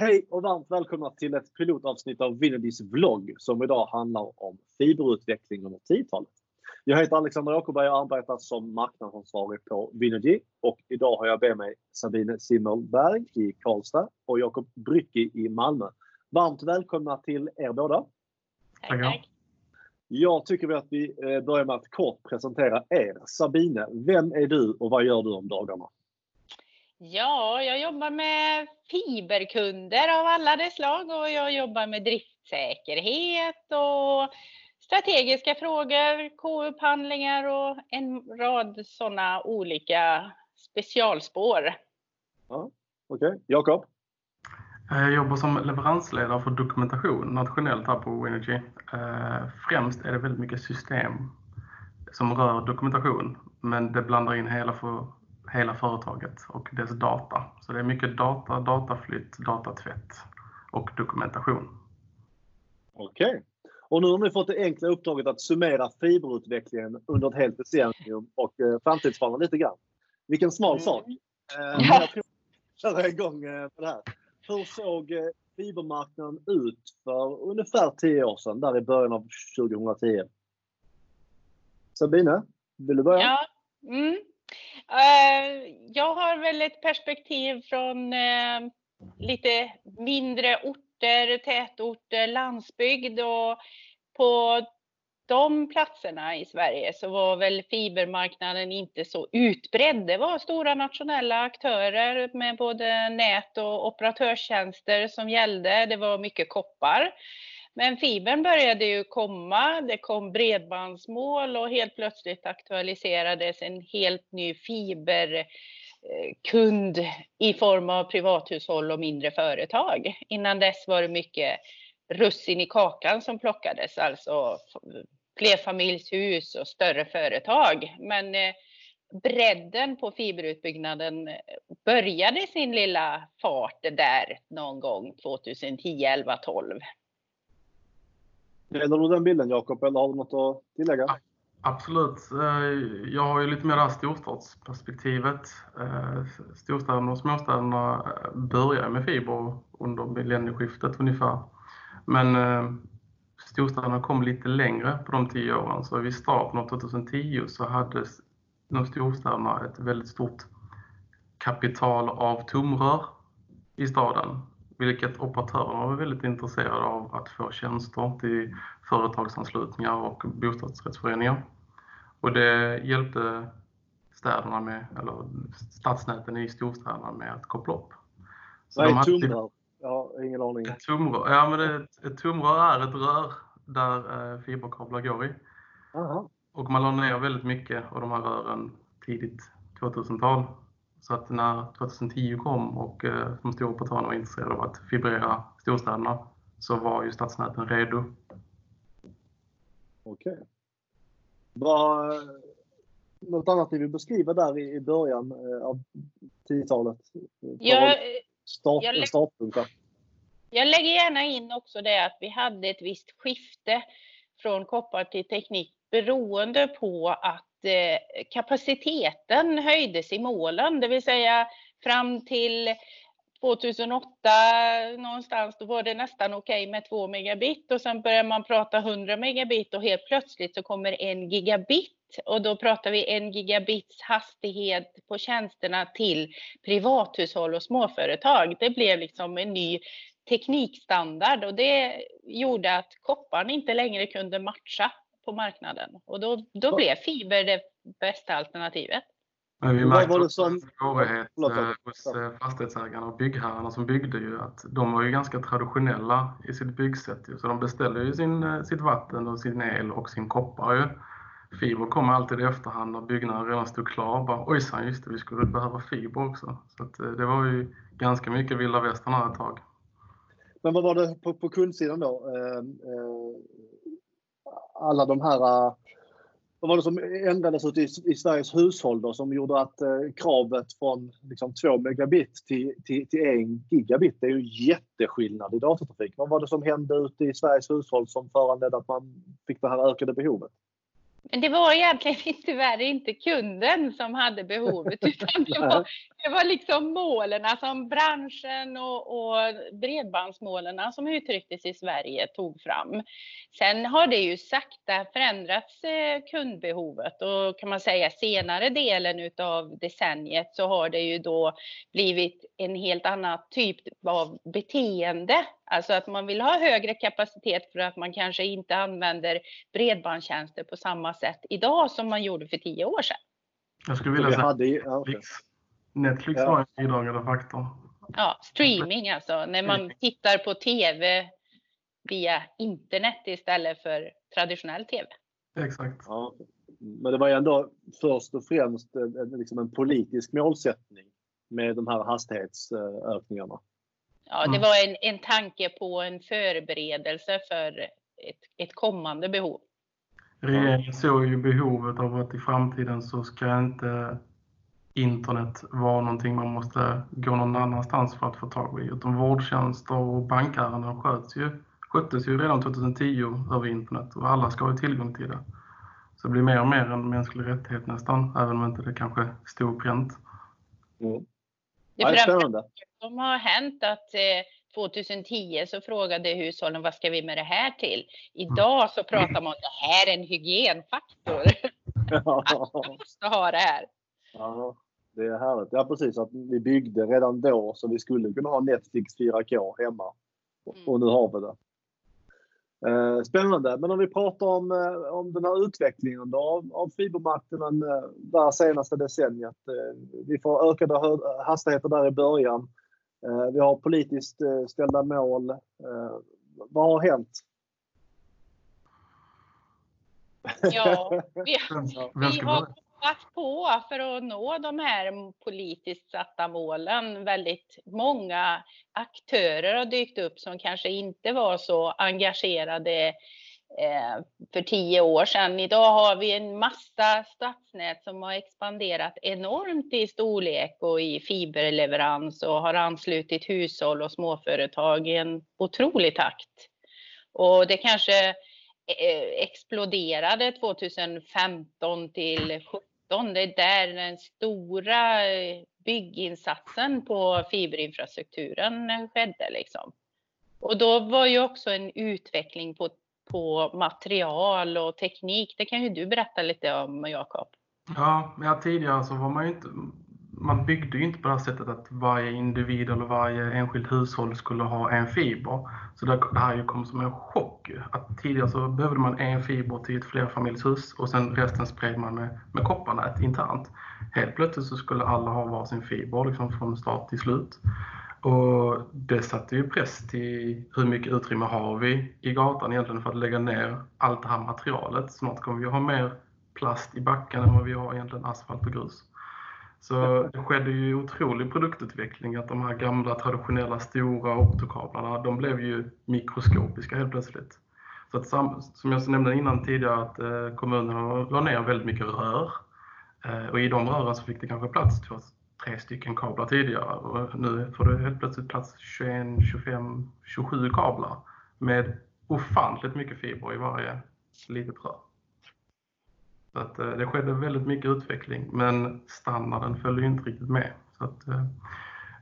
Hej och varmt välkomna till ett pilotavsnitt av Vinnerdys vlogg som idag handlar om fiberutveckling under 10-talet. Jag heter Alexander Åkerberg och arbetar som marknadsansvarig på Vinergy och idag har jag med mig Sabine Simmelberg i Karlstad och Jakob Brycki i Malmö. Varmt välkomna till er båda. Tack, tack. Jag tycker att vi eh, börjar med att kort presentera er. Sabine, vem är du och vad gör du om dagarna? Ja, jag jobbar med fiberkunder av alla dess slag och jag jobbar med driftsäkerhet och strategiska frågor, K-upphandlingar och en rad sådana olika specialspår. Ja, Okej, okay. Jakob? Jag jobbar som leveransledare för dokumentation nationellt här på Winergy. Eh, främst är det väldigt mycket system som rör dokumentation, men det blandar in hela, för, hela företaget och dess data. Så det är mycket data, dataflytt, datatvätt och dokumentation. Okej. Okay. Och nu har ni fått det enkla uppdraget att summera fiberutvecklingen under ett helt decennium och eh, framtidsspana lite grann. Vilken smal mm. sak. Eh, jag tror köra igång eh, på det här. Hur såg eh, fibermarknaden ut för ungefär 10 år sedan, där i början av 2010? Sabine, vill du börja? Ja. Mm. Eh, jag har väl ett perspektiv från eh, lite mindre orter, tätorter, landsbygd och på de platserna i Sverige så var väl fibermarknaden inte så utbredd. Det var stora nationella aktörer med både nät och operatörstjänster som gällde. Det var mycket koppar. Men fibern började ju komma, det kom bredbandsmål och helt plötsligt aktualiserades en helt ny fiberkund i form av privathushåll och mindre företag. Innan dess var det mycket russin i kakan som plockades, alltså flerfamiljshus och större företag. Men eh, bredden på fiberutbyggnaden började sin lilla fart där någon gång 2010, 11, 12. Delar du den bilden Jakob eller har du något att tillägga? Absolut. Eh, jag har ju lite mer det här storstadsperspektivet. Eh, storstäderna och småstäderna eh, började med fiber under millennieskiftet ungefär. Men storstäderna kom lite längre på de tio åren. Så vid starten av 2010 så hade de storstäderna ett väldigt stort kapital av tomrör i staden. Vilket operatörerna var väldigt intresserade av att få tjänster till företagsanslutningar och bostadsrättsföreningar. Och det hjälpte städerna med, eller stadsnäten i storstäderna med att koppla upp. Vad är tomrör? Jag har ingen aning. Ett tumrör, ja, men det, ett tumrör är ett rör där eh, fiberkablar går i. Aha. Och man la ner väldigt mycket av de här rören tidigt 2000-tal. Så att när 2010 kom och eh, de stora operatörerna var intresserade av att fibrera storstäderna så var ju stadsnäten redo. Okej. Okay. Något annat ni vill beskriva där i början eh, av 10-talet? Jag, start, jag, startpunkten. Jag lägger gärna in också det att vi hade ett visst skifte från koppar till teknik beroende på att eh, Eh, kapaciteten höjdes i målen, det vill säga fram till 2008 någonstans, då var det nästan okej okay med 2 megabit och sen börjar man prata 100 megabit och helt plötsligt så kommer en gigabit och då pratar vi en gigabits hastighet på tjänsterna till privathushåll och småföretag. Det blev liksom en ny teknikstandard och det gjorde att kopparn inte längre kunde matcha på marknaden och då, då blev fiber det bästa alternativet. Men vi märkte också en svårighet eh, hos eh, fastighetsägarna och byggherrarna som byggde ju att de var ju ganska traditionella i sitt byggsätt. Så de beställde ju sin, eh, sitt vatten och sin el och sin koppar ju. Fiber kom alltid i efterhand när byggnaden redan stod klar. Bara, Ojsan, just det, vi skulle behöva fiber också. Så att, det var ju ganska mycket vilda västern här ett tag. Men vad var det på, på kundsidan då? Eh, eh, alla de här... Eh, vad var det som ändrades ut i, i Sveriges hushåll då, som gjorde att eh, kravet från liksom, 2 megabit till, till, till 1 gigabit, det är ju jätteskillnad i datatrafik. Vad var det som hände ute i Sveriges hushåll som föranledde att man fick det här ökade behovet? Men det var egentligen tyvärr inte kunden som hade behovet utan det var det var liksom målen som branschen och, och bredbandsmålen som uttrycktes i Sverige tog fram. Sen har det ju sakta förändrats eh, kundbehovet och kan man säga senare delen utav decenniet så har det ju då blivit en helt annan typ av beteende. Alltså att man vill ha högre kapacitet för att man kanske inte använder bredbandstjänster på samma sätt idag som man gjorde för tio år sedan. Jag skulle vilja säga hade, ja, okay. Netflix ja. var en bidragande faktor. Ja, streaming alltså. När man tittar på TV via internet istället för traditionell TV. Exakt. Ja, men det var ju ändå först och främst en, liksom en politisk målsättning med de här hastighetsökningarna. Ja, det mm. var en, en tanke på en förberedelse för ett, ett kommande behov. Regeringen såg ju behovet av att i framtiden så ska inte internet vara någonting man måste gå någon annanstans för att få tag i. Utan vårdtjänster och bankärenden sköts ju, sköttes ju redan 2010 över internet och alla ska ha tillgång till det. Så det blir mer och mer en mänsklig rättighet nästan, även om inte det kanske stod pränt. Mm. Det spännande. som har hänt att eh, 2010 så frågade hushållen vad ska vi med det här till? Idag så pratar man om det här är en hygienfaktor. Man måste ha det här. Ja, det är härligt. Ja, precis. Att vi byggde redan då så vi skulle kunna ha Netflix 4K hemma. Mm. Och nu har vi det. Eh, spännande. Men om vi pratar om, eh, om den här utvecklingen då, av, av fibermarknaden eh, det senaste decenniet. Vi får ökade hastigheter där i början. Vi har politiskt ställda mål. Vad har hänt? Ja, vi, vi har jobbat på för att nå de här politiskt satta målen. Väldigt många aktörer har dykt upp som kanske inte var så engagerade eh, för tio år sedan. Idag har vi en massa stadsnät som har expanderat enormt i storlek och i fiberleverans och har anslutit hushåll och småföretag i en otrolig takt. Och det kanske eh, exploderade 2015 till 2019. Det är där den stora eh, bygginsatsen på fiberinfrastrukturen skedde. Liksom. Och då var ju också en utveckling på, på material och teknik. Det kan ju du berätta lite om, Jakob. Ja, ja, tidigare så var man ju inte man byggde ju inte på det här sättet att varje individ eller varje enskilt hushåll skulle ha en fiber. Så det, det här kom som en chock. Att tidigare så behövde man en fiber till ett flerfamiljshus och sen resten spred man med, med kopparnät internt. Helt plötsligt så skulle alla ha varsin fiber liksom från start till slut. Och det satte ju press till hur mycket utrymme har vi i gatan egentligen för att lägga ner allt det här materialet. Snart kommer vi ha mer plast i backen än vad vi har egentligen asfalt och grus. Så det skedde ju otrolig produktutveckling att de här gamla traditionella stora optokablarna, de blev ju mikroskopiska helt plötsligt. Så att, som jag nämnde innan tidigare att eh, kommunerna la ner väldigt mycket rör. Eh, och i de rören så fick det kanske plats två, tre stycken kablar tidigare och nu får det helt plötsligt plats 21, 25, 27 kablar med ofantligt mycket fiber i varje litet rör. Så att, eh, det skedde väldigt mycket utveckling men standarden följde inte riktigt med. Så att, eh,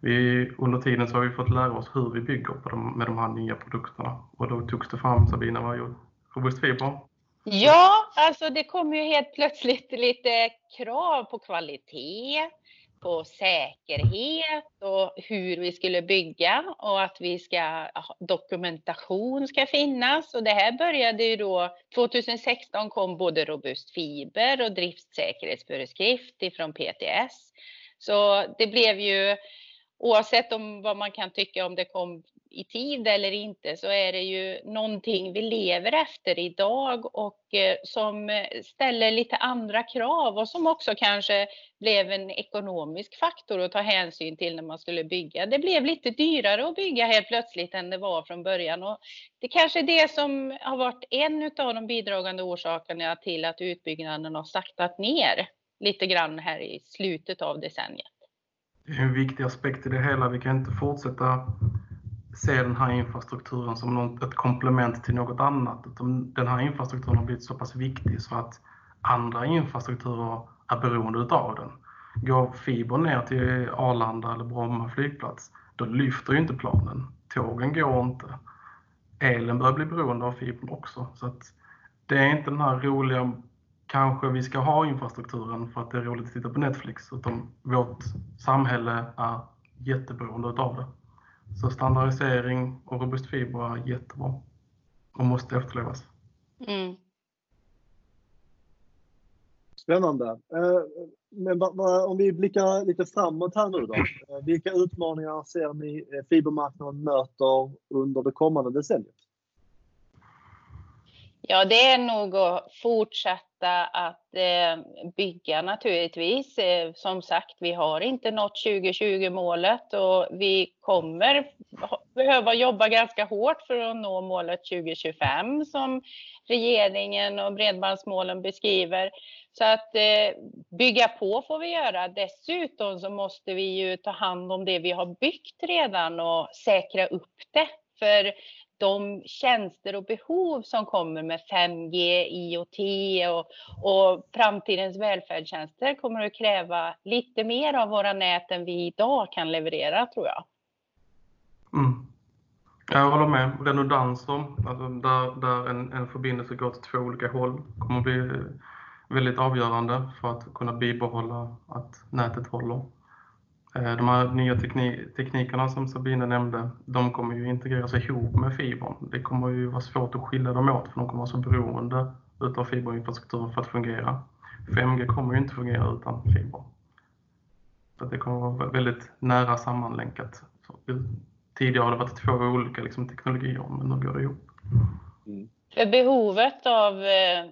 vi, under tiden så har vi fått lära oss hur vi bygger på de, med de här nya produkterna och då togs det fram, Sabina, vad gjorde Robust Fiber? Ja, alltså det kom ju helt plötsligt lite krav på kvalitet på säkerhet och hur vi skulle bygga och att vi ska, dokumentation ska finnas. Och det här började ju då, 2016 kom både robust fiber och driftsäkerhetsföreskrift ifrån PTS. Så det blev ju, oavsett om vad man kan tycka om det kom i tid eller inte så är det ju någonting vi lever efter idag och eh, som eh, ställer lite andra krav och som också kanske blev en ekonomisk faktor att ta hänsyn till när man skulle bygga. Det blev lite dyrare att bygga helt plötsligt än det var från början och det kanske är det som har varit en av de bidragande orsakerna till att utbyggnaden har saktat ner lite grann här i slutet av decenniet. Det är en viktig aspekt i det hela. Vi kan inte fortsätta se den här infrastrukturen som något, ett komplement till något annat. Utan den här infrastrukturen har blivit så pass viktig så att andra infrastrukturer är beroende utav den. Går fibern ner till Arlanda eller Bromma flygplats, då lyfter ju inte planen. Tågen går inte. Elen börjar bli beroende av fibern också. Så att det är inte den här roliga, kanske vi ska ha infrastrukturen för att det är roligt att titta på Netflix, utan vårt samhälle är jätteberoende av det. Så standardisering och robust fiber är jättebra och måste efterlevas. Mm. Spännande. Eh, men om vi blickar lite framåt här nu då. Eh, vilka utmaningar ser ni eh, fibermarknaden möter under det kommande decenniet? Ja, det är nog att fortsätta att eh, bygga naturligtvis. Eh, som sagt, vi har inte nått 2020-målet och vi kommer behöva jobba ganska hårt för att nå målet 2025 som regeringen och bredbandsmålen beskriver. Så att eh, bygga på får vi göra. Dessutom så måste vi ju ta hand om det vi har byggt redan och säkra upp det. För de tjänster och behov som kommer med 5G, IoT och, och framtidens välfärdstjänster kommer att kräva lite mer av våra nät än vi idag kan leverera tror jag. Mm. Jag håller med. Redundanser, alltså där, där en, en förbindelse går till två olika håll, kommer att bli väldigt avgörande för att kunna bibehålla att nätet håller. Eh, de här nya teknikerna som Sabine nämnde, de kommer ju integreras ihop med fibern. Det kommer ju vara svårt att skilja dem åt för de kommer vara så beroende utav fiberinfrastrukturen för att fungera. 5G kommer ju inte fungera utan fiber. Så det kommer vara väldigt nära sammanlänkat. Tidigare har det varit två olika liksom, teknologier, men nu går det ihop. Mm. För behovet av eh,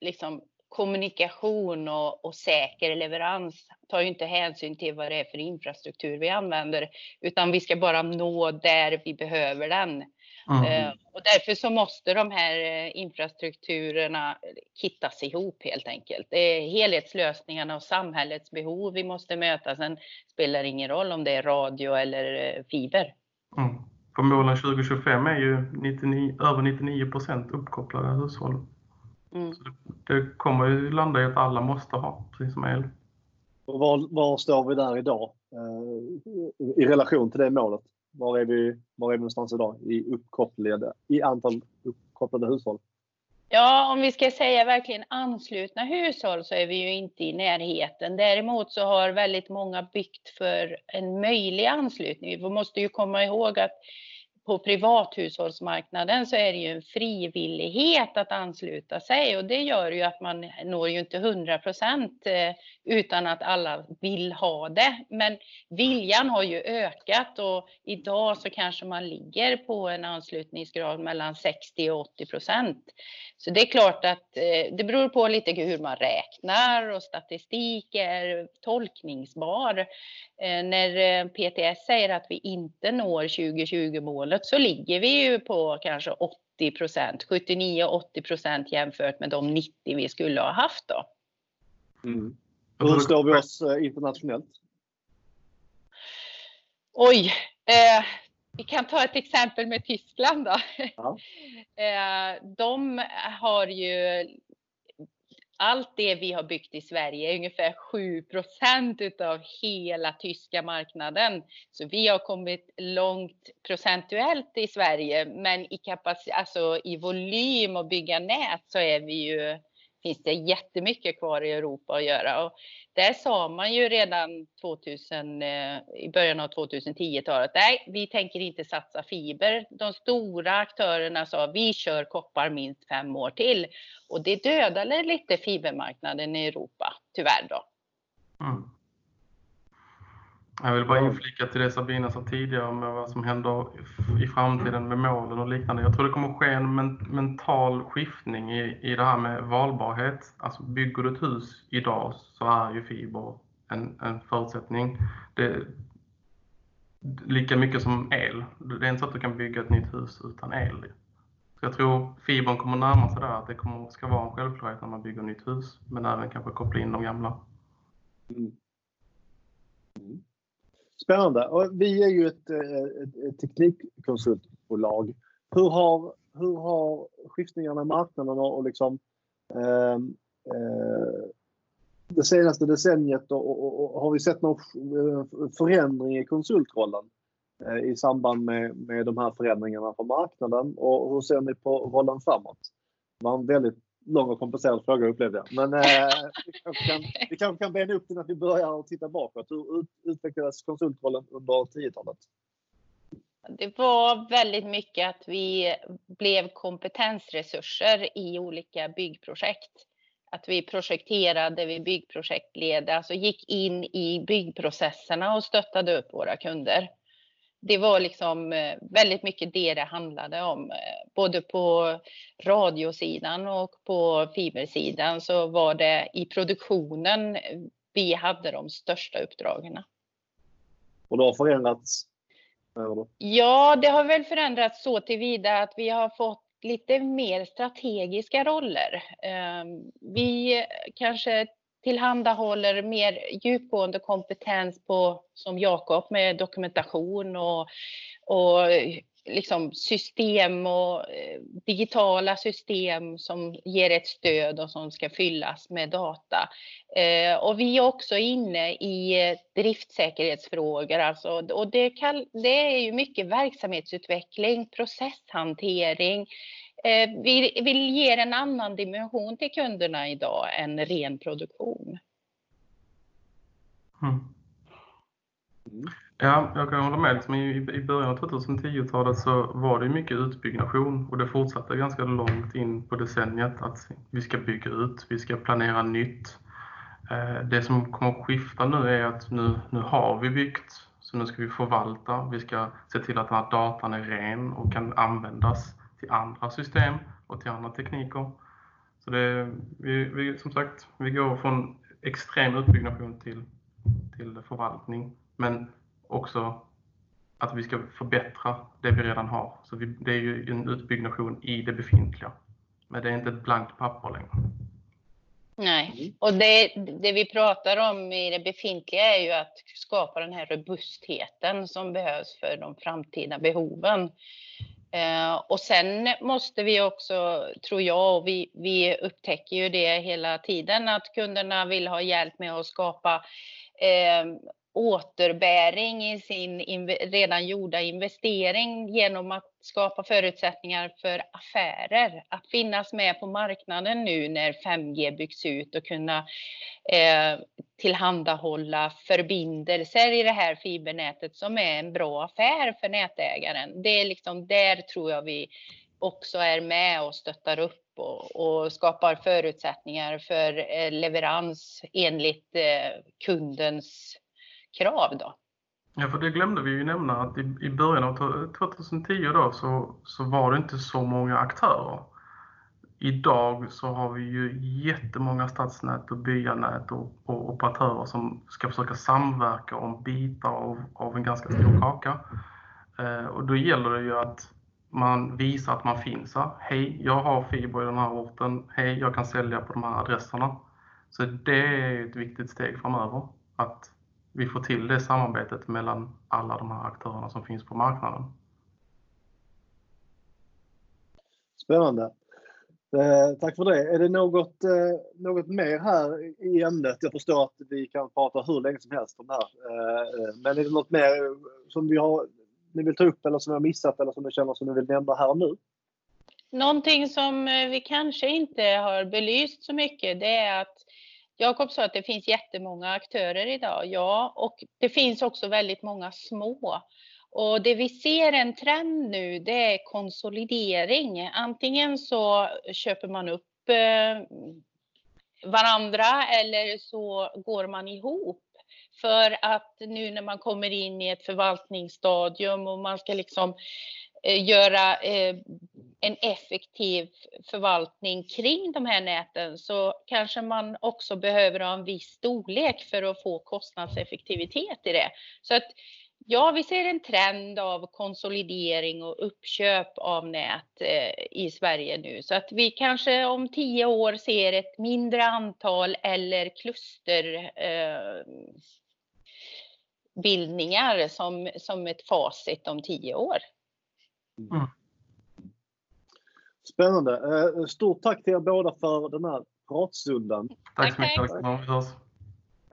liksom, kommunikation och, och, säker leverans tar ju inte hänsyn till vad det är för infrastruktur vi använder, utan vi ska bara nå där vi behöver den. Mm. Eh, och därför så måste de här eh, infrastrukturerna hittas ihop helt enkelt. Det är helhetslösningarna och samhällets behov vi måste möta. Sen spelar det ingen roll om det är radio eller eh, fiber. Mm. För målen 2025 är ju 99, över 99 procent uppkopplade hushåll. Mm. det kommer ju landa i att alla måste ha, precis som el. Och var, var står vi där idag eh, i relation till det målet? Var är, vi, var är vi någonstans idag i, uppkopplade, i antal uppkopplade hushåll? Ja, om vi ska säga verkligen anslutna hushåll så är vi ju inte i närheten. Däremot så har väldigt många byggt för en möjlig anslutning. Vi måste ju komma ihåg att på privathushållsmarknaden så är det ju en frivillighet att ansluta sig och det gör ju att man når ju inte 100 procent eh, utan att alla vill ha det. Men viljan har ju ökat och idag så kanske man ligger på en anslutningsgrad mellan 60 och 80 procent. Så det är klart att eh, det beror på lite hur man räknar och statistik är tolkningsbar. Eh, när PTS säger att vi inte når 2020-målet så ligger vi ju på kanske 80 procent, 79-80 procent jämfört med de 90 vi skulle ha haft då. Mm. Hur står vi oss eh, internationellt? Oj, eh, vi kan ta ett exempel med Tyskland då. Ja. Eh, de har ju allt det vi har byggt i Sverige är ungefär 7% utav hela tyska marknaden. Så vi har kommit långt procentuellt i Sverige, men i kapac- alltså i volym och bygga nät så är vi ju finns det jättemycket kvar i Europa att göra. Och där sa man ju redan 2000, eh, i början av 2010-talet, nej, vi tänker inte satsa fiber. De stora aktörerna sa, vi kör koppar minst fem år till. Och det dödade lite fibermarknaden i Europa, tyvärr då. Mm. Jag vill bara inflika till det Sabina sa tidigare med vad som händer i framtiden med målen och liknande. Jag tror det kommer ske en mental skiftning i, i det här med valbarhet. Alltså bygger du ett hus idag så är ju fiber en, en förutsättning. Det, lika mycket som el. Det är inte så att du kan bygga ett nytt hus utan el. Så jag tror fibern kommer närma sig där, att det kommer, ska vara en självklarhet när man bygger ett nytt hus, men även kanske koppla in de gamla. Mm. Spännande. Och vi är ju ett, eh, ett, ett teknikkonsultbolag. Hur har, hur har skiftningarna i marknaden och liksom, eh, eh, det senaste decenniet och, och, och, har vi sett någon eh, förändring i konsultrollen eh, i samband med, med de här förändringarna på marknaden och hur ser ni på rollen framåt? Det var en väldigt lång och komplicerad fråga upplevde jag. Men eh, vi, kanske kan, vi kanske kan bena upp den att vi börjar titta bakåt. Hur utvecklades konsultrollen under 10-talet? Det var väldigt mycket att vi blev kompetensresurser i olika byggprojekt. Att vi projekterade, vi byggprojektledde, alltså gick in i byggprocesserna och stöttade upp våra kunder det var liksom eh, väldigt mycket det det handlade om. Eh, både på radiosidan och på fibersidan så var det i produktionen vi hade de största uppdragen. Och det har förändrats? Ja, det har väl förändrats så tillvida att vi har fått lite mer strategiska roller. Ehm, vi kanske tillhandahåller mer djupgående kompetens på, som Jakob, med dokumentation och, och liksom system och eh, digitala system som ger ett stöd och som ska fyllas med data. Eh, och vi är också inne i eh, driftsäkerhetsfrågor, alltså, och det, kan, det är ju mycket verksamhetsutveckling, processhantering, vi vill ge en annan dimension till kunderna idag än ren produktion. Mm. Ja, jag kan hålla med. Liksom I början av 2010-talet så var det mycket utbyggnation och det fortsatte ganska långt in på decenniet att vi ska bygga ut, vi ska planera nytt. Eh, det som kommer att skifta nu är att nu, nu har vi byggt, så nu ska vi förvalta. Vi ska se till att den här datan är ren och kan användas till andra system och till andra tekniker. Så det, vi, vi, som sagt, vi går från extrem utbyggnation till, till förvaltning, men också att vi ska förbättra det vi redan har. Så vi, det är ju en utbyggnation i det befintliga, men det är inte ett blankt papper längre. Nej, och det, det vi pratar om i det befintliga är ju att skapa den här robustheten som behövs för de framtida behoven. Eh, och sen måste vi också, tror jag, och vi, vi upptäcker ju det hela tiden, att kunderna vill ha hjälp med att skapa eh, återbäring i sin redan gjorda investering genom att skapa förutsättningar för affärer. Att finnas med på marknaden nu när 5G byggs ut och kunna eh, tillhandahålla förbindelser i det här fibernätet som är en bra affär för nätägaren. Det är liksom där tror jag vi också är med och stöttar upp och, och skapar förutsättningar för eh, leverans enligt eh, kundens krav då. Ja, för det glömde vi ju nämna att i, i början av 2010 då så, så var det inte så många aktörer. Idag så har vi ju jättemånga stadsnät och byanät och, och operatörer som ska försöka samverka om bitar av, av en ganska stor kaka. Eh, och då gäller det ju att man visar att man finns här. Hej, jag har fiber i den här orten. Hej, jag kan sälja på de här adresserna. Så det är ett viktigt steg framöver. Att vi får till det samarbetet mellan alla de här aktörerna som finns på marknaden. Spännande. Eh, tack för det. Är det något, eh, något mer här i ämnet? Jag förstår att vi kan prata hur länge som helst om det här. Eh, eh men är det något mer som vi har, ni vill ta upp eller som vi har missat eller som ni känner som ni vill nämna här och nu? Någonting som eh, vi kanske inte har belyst så mycket det är att Jakob sa att det finns jättemånga aktörer idag. Ja, och det finns också väldigt många små. Och det vi ser en trend nu, det är konsolidering. Antingen så köper man upp eh, varandra eller så går man ihop. För att nu när man kommer in i ett förvaltningsstadium och man ska liksom eh, göra eh, en effektiv förvaltning kring de här näten så kanske man också behöver ha en viss storlek för att få kostnadseffektivitet i det. Så att ja, vi ser en trend av konsolidering och uppköp av nät eh, i Sverige nu så att vi kanske om tio år ser ett mindre antal eller kluster klusterbildningar som, som ett facit om tio år. Mm. Spännande. Eh, stort tack till er båda för den här pratstunden. Tack så mycket hörs.